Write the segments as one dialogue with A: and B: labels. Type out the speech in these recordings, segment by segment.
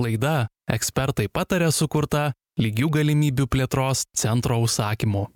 A: Laida ekspertai patarė sukurta lygių galimybių plėtros centro užsakymu.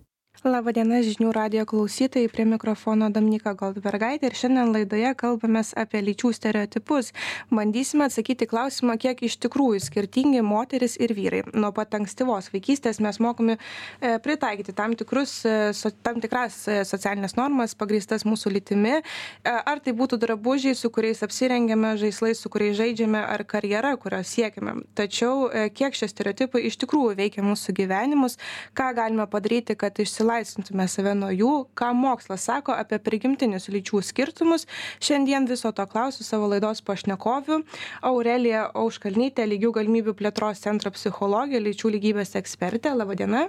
B: Labadiena žinių radio klausytojai, prie mikrofono Damnika Goldbergaitė ir šiandien laidoje kalbame apie lyčių stereotipus. Bandysime atsakyti klausimą, kiek iš tikrųjų skirtingi moteris ir vyrai. Nuo pat ankstyvos vaikystės mes mokomi e, pritaikyti tam, tikrus, e, tam tikras e, socialinės normas pagrįstas mūsų lytimi. Ar tai būtų drabužiai, su kuriais apsirengiame, žaislai, su kuriais žaidžiame, ar karjera, kurios siekiame. Tačiau kiek šie stereotipai iš tikrųjų veikia mūsų gyvenimus, ką galime padaryti, kad išsilaikyti išlaisvintume save nuo jų, ką mokslas sako apie prigimtinius lyčių skirtumus. Šiandien viso to klausiu savo laidos pašnekovių. Aurelija Auškalnytė, lygių galimybių plėtros centro psichologija, lyčių lygybės ekspertė. Labadiena.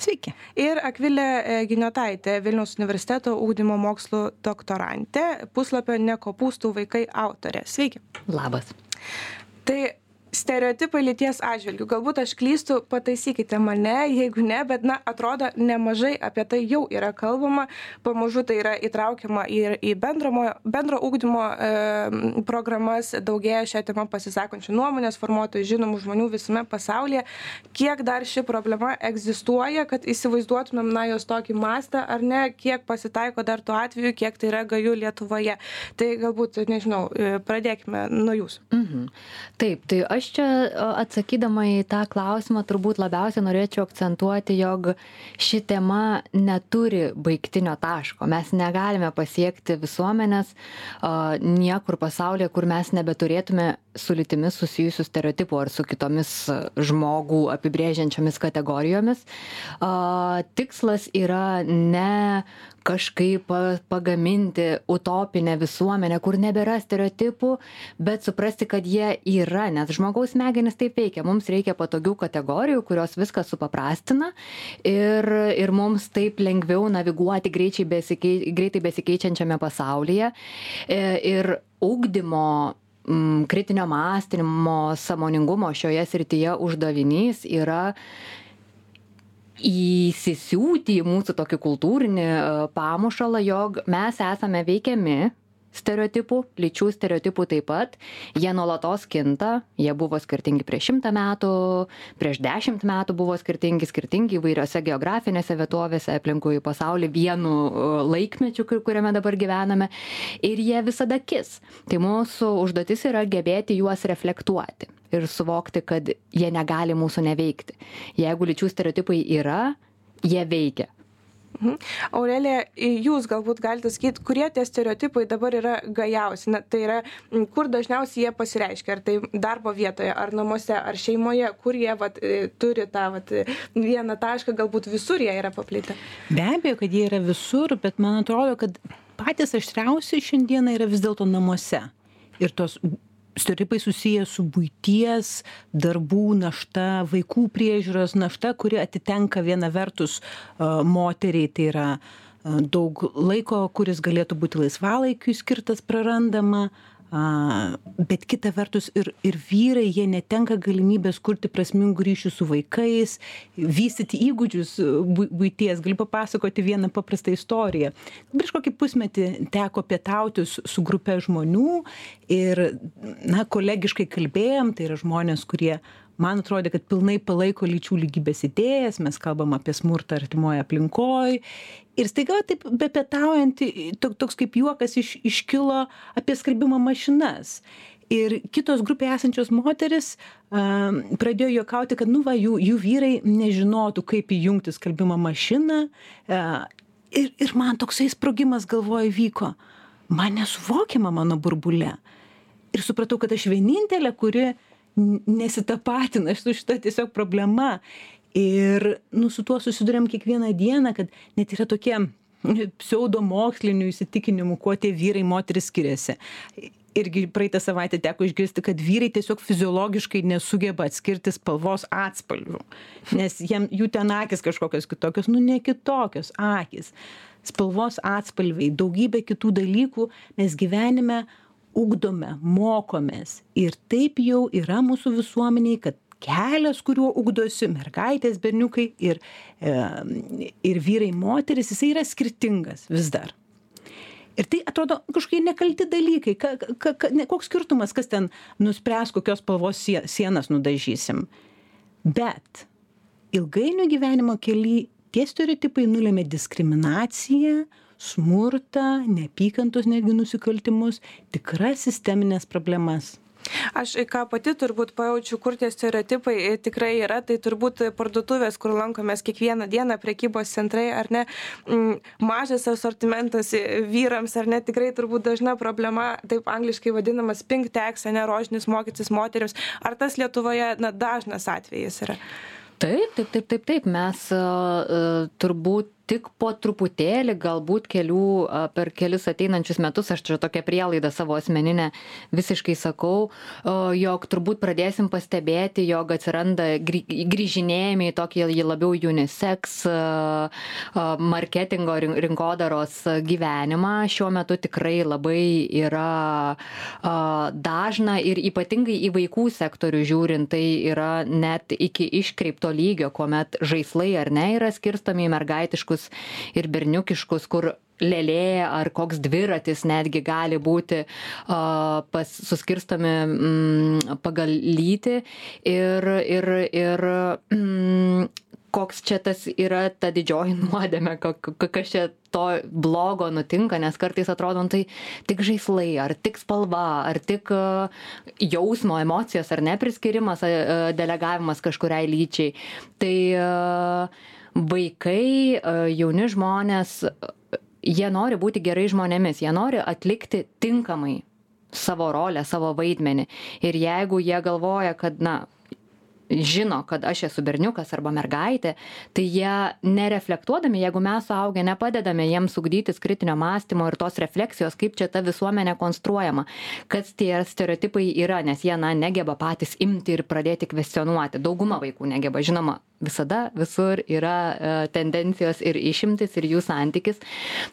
C: Sveiki.
B: Ir Akvilė e, Giniotaitė, Vilniaus universiteto ūkdymo mokslų doktorantė, puslapio Nekopūstų vaikai autorė. Sveiki.
C: Labas.
B: Tai stereotipai lyties atžvilgiu galbūt aš klystu pataisykite mane jeigu ne bet na atrodo nemažai apie tai jau yra kalbama. Pamažu tai yra įtraukiama ir į bendramojo bendro ugdymo e, programas daugėja šia tema pasisakančių nuomonės formuotojų žinomų žmonių visame pasaulyje. Kiek dar ši problema egzistuoja kad įsivaizduotumėm na jos tokį mastą ar ne kiek pasitaiko dar tų atvejų kiek tai yra gaju lietuvoje. Tai galbūt nežinau e, pradėkime nuo jūsų.
C: Mhm. taip tai aš aš čia atsakydama į tą klausimą turbūt labiausiai norėčiau akcentuoti jog ši tema neturi baigtinio taško. Mes negalime pasiekti visuomenės niekur pasaulyje kur mes nebeturėtume su lytimi susijusių stereotipų ar su kitomis žmogų apibrėžiančiomis kategorijomis. Tikslas yra ne kažkaip pagaminti utopinę visuomenę kur nebėra stereotipų bet suprasti kad jie yra nes žmogaus smegenys taip veikia. Mums reikia patogių kategorijų kurios viską supaprastina ir ir mums taip lengviau naviguoti besikei greitai besikeičiančiame pasaulyje. E, ir ugdymo kritinio mąstymo sąmoningumo šioje srityje uždavinys yra įsisiūti į mūsų tokį kultūrinį e, pamušalą jog mes esame veikiami stereotipų lyčių stereotipų taip pat. Jie nuolatos kinta jie buvo skirtingi prieš šimtą metų prieš dešimt metų buvo skirtingi skirtingi įvairiose geografinėse vietovėse aplinkui pasaulį vienu laikmečiu kuriame dabar gyvename ir jie visada kis. Tai mūsų užduotis yra gebėti juos reflektuoti ir suvokti kad jie negali mūsų neveikti jeigu lyčių stereotipai yra jie veikia
B: Mhm. Aurelija, jūs galbūt galite sakyti, kurie tie stereotipai dabar yra gajausi, Na, tai yra, kur dažniausiai jie pasireiškia, ar tai darbo vietoje, ar namuose, ar šeimoje, kur jie vat, e, turi tą vat, vieną tašką, galbūt visur jie yra paplitę.
D: Be abejo, kad jie yra visur, bet man atrodo, kad patys aštriausi šiandieną yra vis dėlto namuose. Ir tos stereotipai susiję su buities darbų našta vaikų priežiūros našta kuri atitenka viena vertus moteriai. Tai yra daug laiko kuris galėtų būti laisvalaikiui skirtas prarandama a bet kita vertus ir ir vyrai jie netenka galimybės kurti prasmingų ryšių su vaikais vystyti įgūdžius bu buities. Galiu papasakoti vieną paprastą istoriją. Prieš kokį pusmetį teko pietauti su grupe žmonių ir na kolegiškai kalbėjom tai yra žmonės kurie man atrodė kad pilnai palaiko lyčių lygybės idėjas mes kalbam apie smurtą artimoj aplinkoj. Ir staiga taip bepietaujant to toks kaip juokas iš iškilo apie skalbimo mašinas. Ir kitos grupėje esančios moterys a pradėjo juokauti kad nu va jų jų vyrai nežinotų kaip įjungti skalbimo mašiną. A ir ir man toksai sprogimas galvoj įvyko man nesuvokiama mano burbule. Ir supratau kad aš vienintelė kuri nesitapatina su šita tiesiog problema. Ir nu, su tuo susidurėm kiekvieną dieną, kad net yra tokie pseudomokslinių įsitikinimų, kuo tie vyrai moteris skiriasi. Irgi praeitą savaitę teko išgirsti, kad vyrai tiesiog fiziologiškai nesugeba atskirti spalvos atspalvių, nes jiem, jų ten akis kažkokios kitokios, nu ne kitokios akis. Spalvos atspalviai, daugybė kitų dalykų mes gyvenime ugdome mokomės ir taip jau yra mūsų visuomenėj kad kelias kuriuo ugdosi mergaitės berniukai ir e, ir vyrai moterys jisai yra skirtingas vis dar Ir tai atrodo kažkokie nekalti dalykai. Ka, ka, ka, ne, koks skirtumas, kas ten nuspręs, kokios spalvos sienas nudažysim. Bet ilgainiui gyvenimo keli tie stereotipai nulėmė diskriminaciją, smurtą, neapykantos netgi nusikaltimus, tikras sisteminės problemas.
B: Aš ką pati turbūt pajaučiu, kur tie stereotipai e, tikrai yra, tai turbūt parduotuvės, kur lankomės kiekvieną dieną, prekybos centrai, ar ne, m, mažas asortimentas e, vyrams, ar ne, tikrai turbūt dažna problema, taip angliškai vadinamas pink tax, ne rožinis mokytis moteriams. Ar tas Lietuvoje na, dažnas atvejis yra?
C: Taip, taip, taip, taip, taip. Mes uh, turbūt tik po truputėlį galbūt kelių per kelis ateinančius metus aš čia tokią prielaidą savo asmeninę visiškai sakau jog turbūt pradėsim pastebėti jog atsiranda grįžinėjimai į tokį labiau unisex marketingo rinkodaros gyvenimą. Šiuo metu tikrai labai yra dažna ir ypatingai į vaikų sektorių žiūrint tai yra net iki iškreipto lygio kuomet žaislai ar ne yra skirstomi į mergaitiškus berniukus ir berniukiškus, kur lėlė ar koks dviratis netgi gali būti uh, pas, suskirstomi mm, pagal lytį ir, ir, ir mm, koks čia tas yra ta didžioji nuodėmė, kas čia to blogo nutinka, nes kartais atrodo, nu tai tik žaislai, ar tik spalva, ar tik jausmo, emocijos, ar nepriskirimas, delegavimas kažkuriai lyčiai. Tai uh, vaikai, e, jauni žmonės, jie nori būti gerai žmonėmis, jie nori atlikti tinkamai savo rolę, savo vaidmenį. Ir jeigu jie galvoja, kad, na, žino, kad aš esu berniukas arba mergaitė, tai jie nereflektuodami, jeigu mes suaugę nepadedame jiems ugdytis kritinio mąstymo ir tos refleksijos, kaip čia ta visuomenė konstruojama, kas tie stereotipai yra, nes jie, na, negeba patys imti ir pradėti kvestionuoti. Dauguma vaikų negeba, žinoma, visada visur yra e, tendencijos ir išimtis ir jų santykis.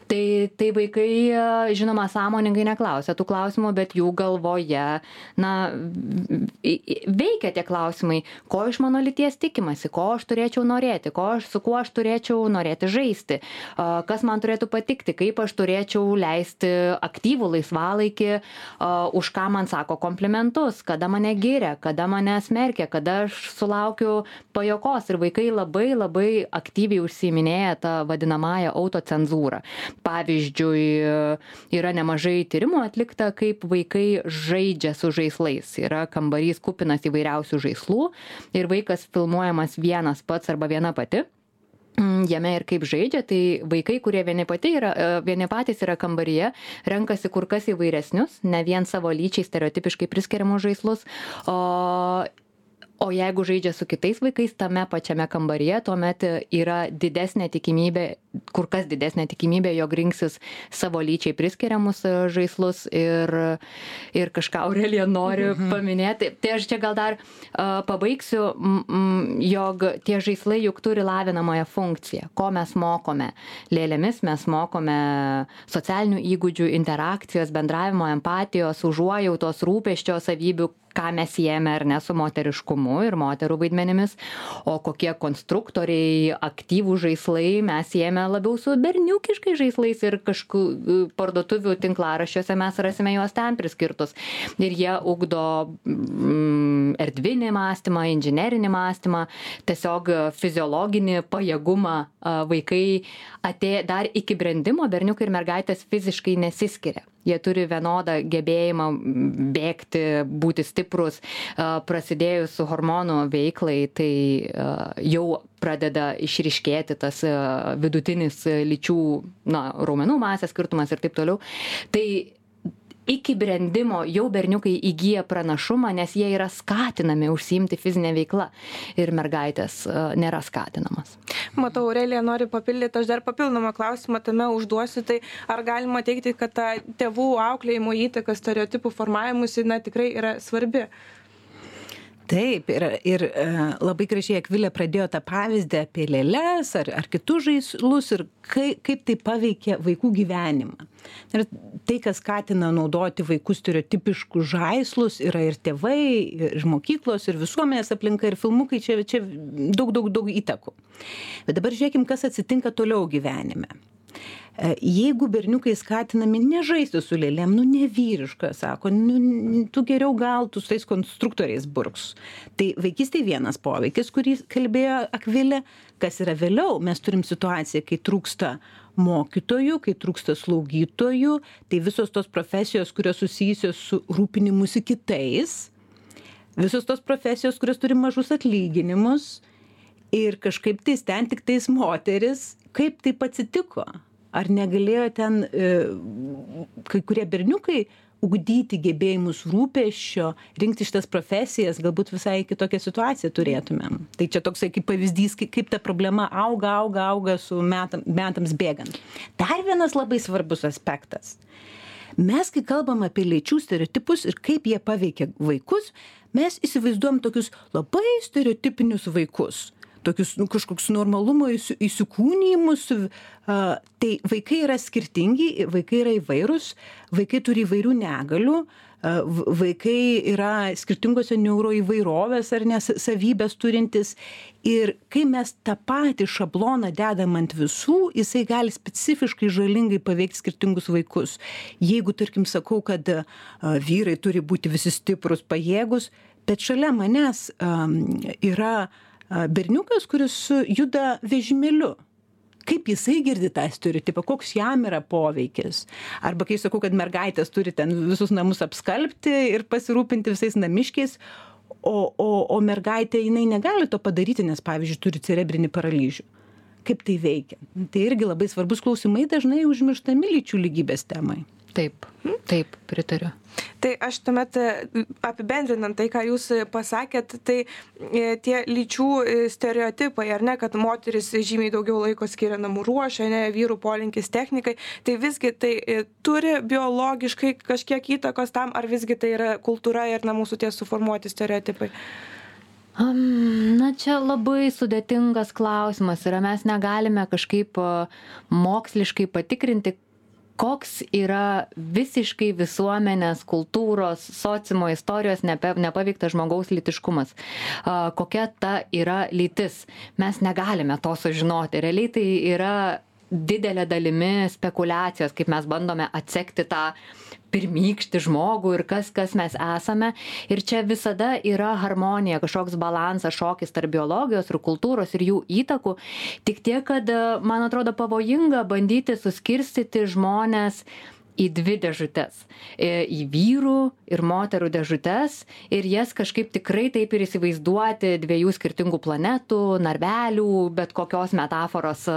C: Tai, tai vaikai, e, žinoma, sąmoningai neklausia tų klausimų, bet jų galvoje, na, veikia tie klausimai, ko iš mano lyties tikimasi, ko aš turėčiau norėti, ko aš, su kuo aš turėčiau norėti žaisti, kas man turėtų patikti, kaip aš turėčiau leisti aktyvų laisvalaikį, už ką man sako komplimentus, kada mane giria, kada mane smerkia, kada aš sulaukiu pajokos ir vaikai labai labai aktyviai užsiiminėja tą vadinamąją autocenzūrą. Pavyzdžiui, yra nemažai tyrimų atlikta, kaip vaikai žaidžia su žaislais. Yra kambarys kupinas įvairiausių žaislų ir vaikas filmuojamas vienas pats arba viena pati mm, jame ir kaip žaidžia, tai vaikai, kurie vieni, yra, e, vieni patys yra kambaryje, renkasi kur kas įvairesnius, ne vien savo lyčiai stereotipiškai priskiriamus žaislus, o o jeigu žaidžia su kitais vaikais tame pačiame kambaryje tuomet yra didesnė tikimybė kur kas didesnė tikimybė jog rinksis savo lyčiai priskiriamus e, žaislus ir ir kažką aurelija nori mhm. paminėti. Tai aš čia gal dar a, pabaigsiu m, jog tie žaislai juk turi lavinamąją funkciją. Ko mes mokome lėlėmis mes mokome socialinių įgūdžių interakcijos bendravimo empatijos užuojautos rūpesčio savybių ką mes siejame ar ne su moteriškumu ir moterų vaidmenimis, o kokie konstruktoriai, aktyvūs žaislai mes siejame labiau su berniukiškais žaislais ir kažkokiu parduotuvių tinklaraščiuose mes rasime juos ten priskirtus. Ir jie ugdo mm, erdvinį mąstymą, inžinerinį mąstymą, tiesiog fiziologinį pajėgumą vaikai atė, dar iki brendimo berniukai ir mergaitės fiziškai nesiskiria jie turi vienodą gebėjimą bėgti, būti stiprus, prasidėjus hormonų veiklai, tai jau pradeda išriškėti tas vidutinis lyčių, na, raumenų masės skirtumas ir taip toliau. Tai iki brendimo jau berniukai įgyja pranašumą, nes jie yra skatinami užsiimti fizinę veiklą ir mergaitės e, nėra skatinamas.
B: Matau, Aurelija nori papildyti, aš dar papildomą klausimą tame užduosiu, tai ar galima teikti, kad ta tėvų auklėjimo įtaka stereotipų formavimusi na, tikrai yra svarbi?
D: Taip ir ir e, labai gražiai akvilė pradėjo tą pavyzdį apie lėles ar ar kitus žaislus ir kai kaip tai paveikia vaikų gyvenimą. Ir tai kas skatina naudoti vaikų stereotipiškus žaislus yra ir tėvai ir mokyklos ir visuomenės aplinka ir filmukai čia čia daug daug daug įtakų. Bet dabar žiūrėkim kas atsitinka toliau gyvenime jeigu berniukai skatinami nežaisti su lėlėm, nu nevyriška, sako, nu, tu geriau gal tu su tais konstruktoriais burks. Tai vaikystėje vienas poveikis, kurį kalbėjo Akvilė, kas yra vėliau, mes turim situaciją, kai trūksta mokytojų, kai trūksta slaugytojų, tai visos tos profesijos, kurios susijusios su rūpinimusi kitais, visos tos profesijos, kurios turi mažus atlyginimus ir kažkaip tais ten tik tais moteris, kaip taip atsitiko? Ar negalėjo ten e, kai kurie berniukai ugdyti gebėjimus rūpesčio, rinkti šitas profesijas, galbūt visai kitokią situaciją turėtumėm. Tai čia toksai kaip pavyzdys, kaip, kaip ta problema auga, auga, auga su metam, metams bėgant. Dar vienas labai svarbus aspektas. Mes, kai kalbam apie lyčių stereotipus ir kaip jie paveikia vaikus, mes įsivaizduojam tokius labai stereotipinius vaikus tokius nu, kažkoks normalumo įsikūnymus. Tai vaikai yra skirtingi, vaikai yra įvairūs, vaikai turi įvairių negalių, vaikai yra skirtingose neuroįvairovės ar nesavybės turintis. Ir kai mes tą patį šabloną dedam ant visų, jisai gali specifiškai žalingai paveikti skirtingus vaikus. Jeigu, tarkim, sakau, kad vyrai turi būti visi stiprus, pajėgus, bet šalia manęs um, yra uh, berniukas, kuris juda vežimėliu. Kaip jisai girdi tą stereotipą, koks jam yra poveikis. Arba kai sakau, kad mergaitės turi ten visus namus apskalbti ir pasirūpinti visais namiškiais, o, o, o mergaitė jinai negali to padaryti, nes, pavyzdžiui, turi cerebrinį paralyžių. Kaip tai veikia? Tai irgi labai svarbus klausimai dažnai užmirštami lyčių lygybės temai.
C: Taip, taip, pritariu.
B: Tai aš tuomet e, apibendrinant tai, ką jūs pasakėt, tai e, tie lyčių e, stereotipai, ar ne, kad moteris žymiai daugiau laiko skiria namų ruošę, ne, vyrų polinkis technikai, tai visgi tai turi biologiškai kažkiek įtakos tam, ar visgi tai yra kultūra ir na, mūsų tie suformuoti stereotipai?
C: Na, čia labai sudėtingas klausimas yra, mes negalime kažkaip moksliškai patikrinti, koks yra visiškai visuomenės kultūros sociumo istorijos nepe nepaveiktas žmogaus lytiškumas? A kokia ta yra lytis? Mes negalime to sužinoti. Realiai tai yra didele dalimi spekuliacijos kaip mes bandome atsekti tą pirmykštį žmogų ir kas kas mes esame. Ir čia visada yra harmonija kažkoks balansas šokis tarp biologijos ir kultūros ir jų įtakų. Tik tiek kad man atrodo pavojinga bandyti suskirstyti žmones į dvi dėžutes. Į vyrų ir moterų dėžutes ir jas kažkaip tikrai taip ir įsivaizduoti dviejų skirtingų planetų narvelių bet kokios metaforos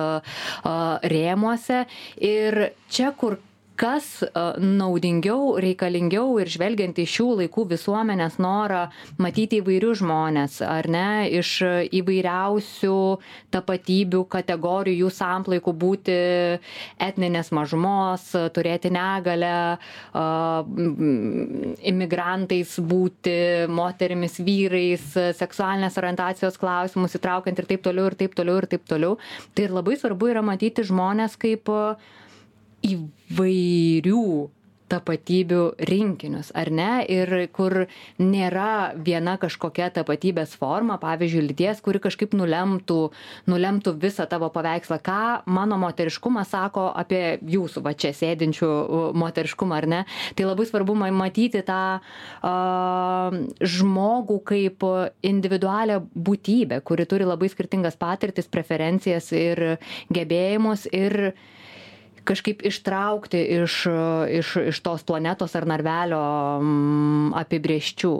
C: rėmuose. Ir čia kur kas naudingiau reikalingiau ir žvelgiant į šių laikų visuomenės norą matyti įvairius žmones ar ne iš įvairiausių tapatybių kategorijų samplaikų būti etninės mažumos turėti negalią imigrantais būti moterimis vyrais seksualinės orientacijos klausimus įtraukiant ir taip toliau ir taip toliau ir taip toliau. Tai ir labai svarbu yra matyti žmones kaip įvairių tapatybių rinkinius, ar ne? Ir kur nėra viena kažkokia tapatybės forma, pavyzdžiui, lyties, kuri kažkaip nulemtų, nulemtų visą tavo paveikslą. Ką mano moteriškumas sako apie jūsų va čia sėdinčių moteriškumą, ar ne? Tai labai svarbu matyti tą uh, žmogų kaip individualią būtybę, kuri turi labai skirtingas patirtis, preferencijas ir gebėjimus. Ir kažkaip ištraukti iš, iš, iš tos planetos ar narvelio m, apibrieščių.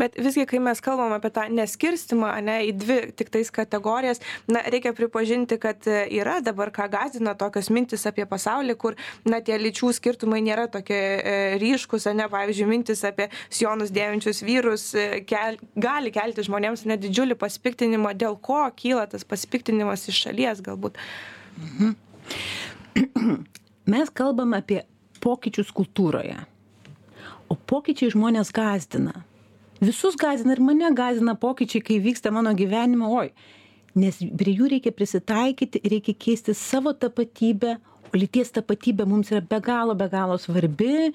B: Bet visgi, kai mes kalbam apie tą neskirstimą, ne, į dvi tik tais kategorijas, na, reikia pripažinti, kad yra dabar, ką gazina tokios mintis apie pasaulį, kur, na, tie lyčių skirtumai nėra tokie e, ryškus, ne, pavyzdžiui, mintis apie sionus dėvinčius vyrus e, kel, gali kelti žmonėms net didžiulį pasipiktinimą, dėl ko kyla tas pasipiktinimas iš šalies galbūt. Mhm.
D: Mes kalbam apie pokyčius kultūroje. O pokyčiai žmonės gazdina. Visus gazdina ir mane gazdina pokyčiai, kai vyksta mano gyvenimo, oi. Nes prie jų reikia prisitaikyti, reikia keisti savo tapatybę, o lyties tapatybė mums yra be galo, be galo svarbi.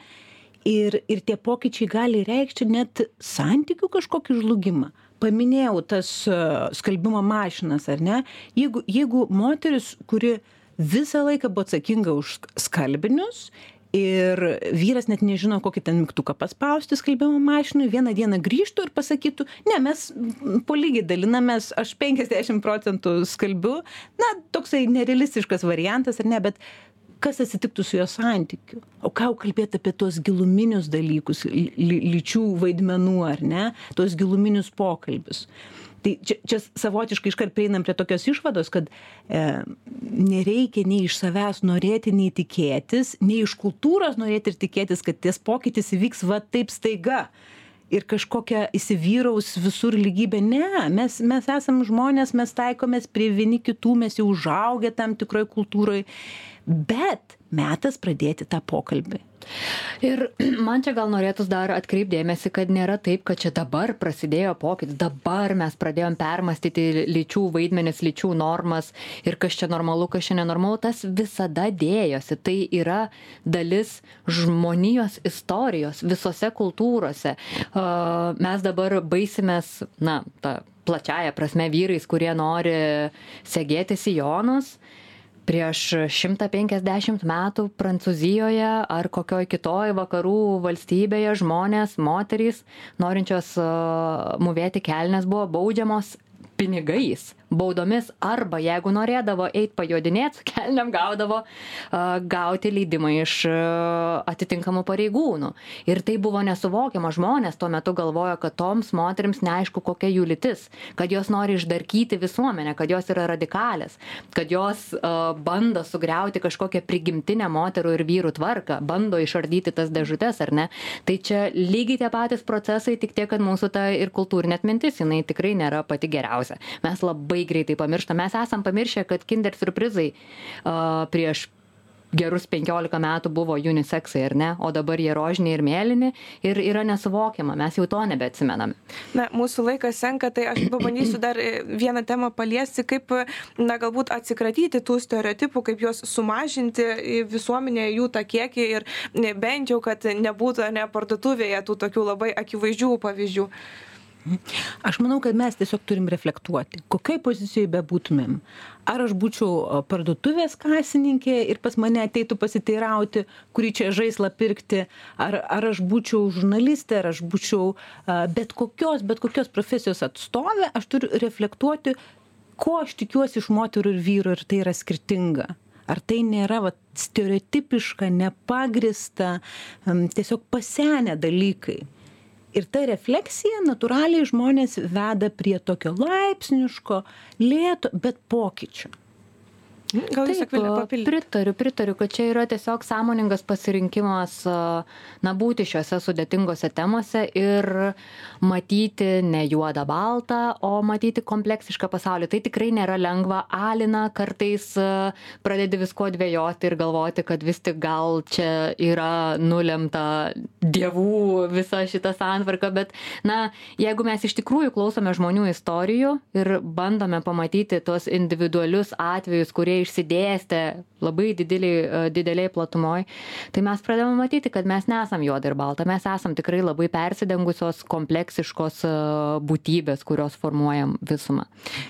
D: Ir, ir tie pokyčiai gali reikšti net santykių kažkokį žlugimą. Paminėjau tas uh, skalbimo mašinas, ar ne? Jeigu, jeigu moteris, kuri uh, visą laiką buvo atsakinga už skalbinius ir vyras net nežino kokį ten mygtuką paspausti skalbimo mašinoj vieną dieną grįžtų ir pasakytų ne mes po lygiai dalinamės aš penkiasdešim procentų skalbiu. Na toksai nerealistiškas variantas ar ne bet kas atsitiktų su jo santykiu? O ką jau kalbėt apie tuos giluminius dalykus ly lyčių vaidmenų ar ne? Tuos giluminius pokalbius tai čia čia savotiškai iškart prieinam prie tokios išvados kad e, nereikia nei iš savęs norėti nei tikėtis nei iš kultūros norėti ir tikėtis kad tas pokytis įvyks va taip staiga. Ir kažkokia įsivyraus visur lygybė. Ne mes mes esam žmonės mes taikomės prie vieni kitų mes jau užaugę tam tikroj kultūroj. Bet metas pradėti tą pokalbį
C: Ir man čia gal norėtųs dar atkreipdėmėsi, kad nėra taip, kad čia dabar prasidėjo pokytis, dabar mes pradėjom permastyti lyčių vaidmenis, lyčių normas ir kas čia normalu, kas čia nenormalu, tas visada dėjosi. Tai yra dalis žmonijos istorijos visose kultūrose. Mes dabar baisimės, na, ta plačiaja prasme vyrais, kurie nori segėti sijonus prieš šimtą penkiasdešimt metų prancūzijoje ar kokioj kitoj vakarų valstybėje žmonės moterys norinčios mūvėti kelnes buvo baudžiamos pinigais baudomis arba jeigu norėdavo eit pajodinėt su kelnėm gaudavo a, gauti leidimą iš a, atitinkamų pareigūnų. Ir tai buvo nesuvokiama. Žmonės tuo metu galvojo, kad toms moteriams neaišku, kokia jų lytis, kad jos nori išdarkyti visuomenę, kad jos yra radikalės, kad jos a, bando sugriauti kažkokią prigimtinę moterų ir vyrų tvarką, bando išardyti tas dėžutės, ar ne. Tai čia lygiai tie patys procesai, tik tiek, kad mūsų ta ir kultūrinė atmintis, jinai tikrai nėra pati geriausia. Mes labai labai greitai pamirštam mes esam pamiršę kad kinder siurprizai a, prieš gerus penkiolika metų buvo uniseksai ar ne? O dabar jie rožiniai ir mėlyni ir yra nesuvokiama. Mes jau to nebeatsimename
B: na mūsų laikas senka tai aš pabandysiu dar e, vieną temą paliesti kaip na galbūt atsikratyti tų stereotipų kaip juos sumažinti visuomenėje jų tą kiekį ir bent jau kad nebūtų ane parduotuvėje tų tokių labai akivaizdžių pavyzdžių
D: Aš manau, kad mes tiesiog turim reflektuoti, kokiai pozicijoje bebūtumėm. Ar aš būčiau parduotuvės kasininkė ir pas mane ateitų pasiteirauti, kurį čia žaislą pirkti, ar, ar aš būčiau žurnalistė, ar aš būčiau bet kokios, bet kokios profesijos atstovė, aš turiu reflektuoti, ko aš tikiuosi iš moterų ir vyrų ir tai yra skirtinga. Ar tai nėra va, stereotipiška, nepagrista, tiesiog pasenę dalykai ir ta refleksija natūraliai žmones veda prie tokio laipsniško lėto bet pokyčio
B: Gal jūs Akvilė papildysite?
C: Pritariu, pritariu, kad čia yra tiesiog sąmoningas pasirinkimas, na, būti šiuose sudėtingose temose ir matyti ne juodą baltą, o matyti kompleksišką pasaulį. Tai tikrai nėra lengva, alina, kartais pradedi visko dvėjoti ir galvoti, kad vis tik gal čia yra nulemta dievų visa šita santvarka, bet, na, jeigu mes iš tikrųjų klausome žmonių istorijų ir bandome pamatyti tuos individualius atvejus, kurie išsidėstę labai dideliai, dideliai platumoj, tai mes pradėjome matyti, kad mes nesam juoda ir balta, mes esam tikrai labai persidengusios kompleksiškos e, būtybės, kurios formuojam visumą.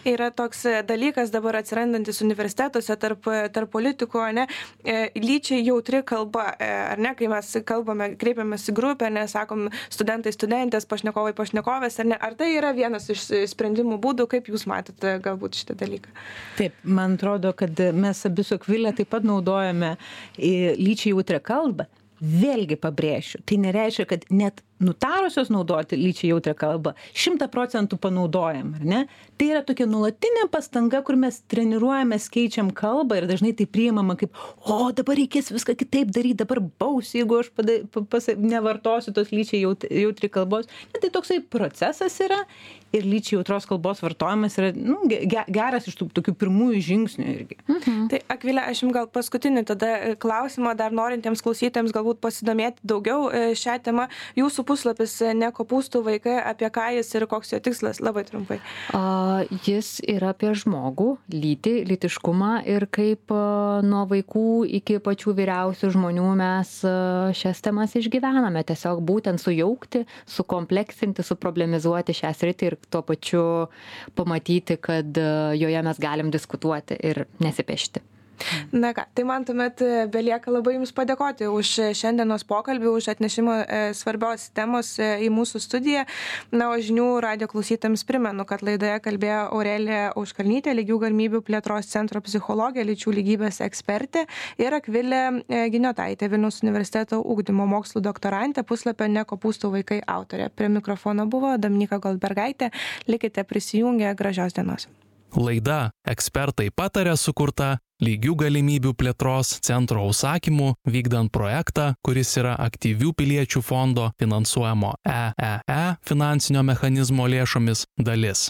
B: Yra toks e, dalykas dabar atsirandantis universitetuose tarp, tarp politikų, ne, e, lyčiai jautri kalba, ar ne, kai mes kalbame, kreipiamės į grupę, nesakom studentai, studentės, pašnekovai, pašnekovės, ar ne, ar tai yra vienas iš sprendimų būdų, kaip jūs matote galbūt šitą dalyką?
D: Taip, man atrodo, kad mes abi su Akvilė taip pat naudojame lyčiai jautrią kalbą. Vėlgi pabrėšiu, tai nereiškia, kad net nutarusios naudoti lyčiai jautrią kalbą, šimta procentų panaudojam, ar ne? Tai yra tokia nulatinė pastanga, kur mes treniruojamės, keičiam kalbą ir dažnai tai priimama kaip, o dabar reikės viską kitaip daryti, dabar baus, jeigu aš pada, pas, nevartosiu tos lyčiai jautri kalbos. Ne, tai toksai procesas yra ir lyčiai jautros kalbos vartojimas yra nu, ge, geras iš tų tokių pirmųjų žingsnių irgi.
B: Mhm. Tai Akvilė, aš jums gal paskutinį tada e, klausimą dar norintiems klausytėms galbūt pasidomėti daugiau e, šią temą. Jūsų puslapis e, Nekopūstų vaikai, apie ką jis ir koks jo tikslas, labai trumpai.
C: A, jis yra apie žmogų, lytį, lytiškumą ir kaip a, nuo vaikų iki pačių vyriausių žmonių mes a, šias temas išgyvename. Tiesiog būtent sujaukti, sukompleksinti, suproblemizuoti šią sritį ir tuo pačiu pamatyti, kad e, joje mes galim diskutuoti ir nesipešti.
B: Na ką, tai man tuomet e, belieka labai Jums padėkoti už šiandienos pokalbį, už atnešimą e, svarbios temos e, į mūsų studiją. Na, o žinių radio klausytams primenu, kad laidoje kalbėjo Aurelija Auškalnytė, lygių galimybių plėtros centro psichologija, lyčių lygybės ekspertė ir Akvilė Giniotaitė, Vilnius universiteto ūkdymo mokslų doktorantė, puslapio Nekopūstų vaikai autorė. Prie mikrofono buvo Damnika Goldbergaitė. Likite prisijungę, gražios dienos.
A: Laida ekspertai patarė sukurta lygių galimybių plėtros centro užsakymu vykdant projektą, kuris yra aktyvių piliečių fondo finansuojamo EEE finansinio mechanizmo lėšomis dalis.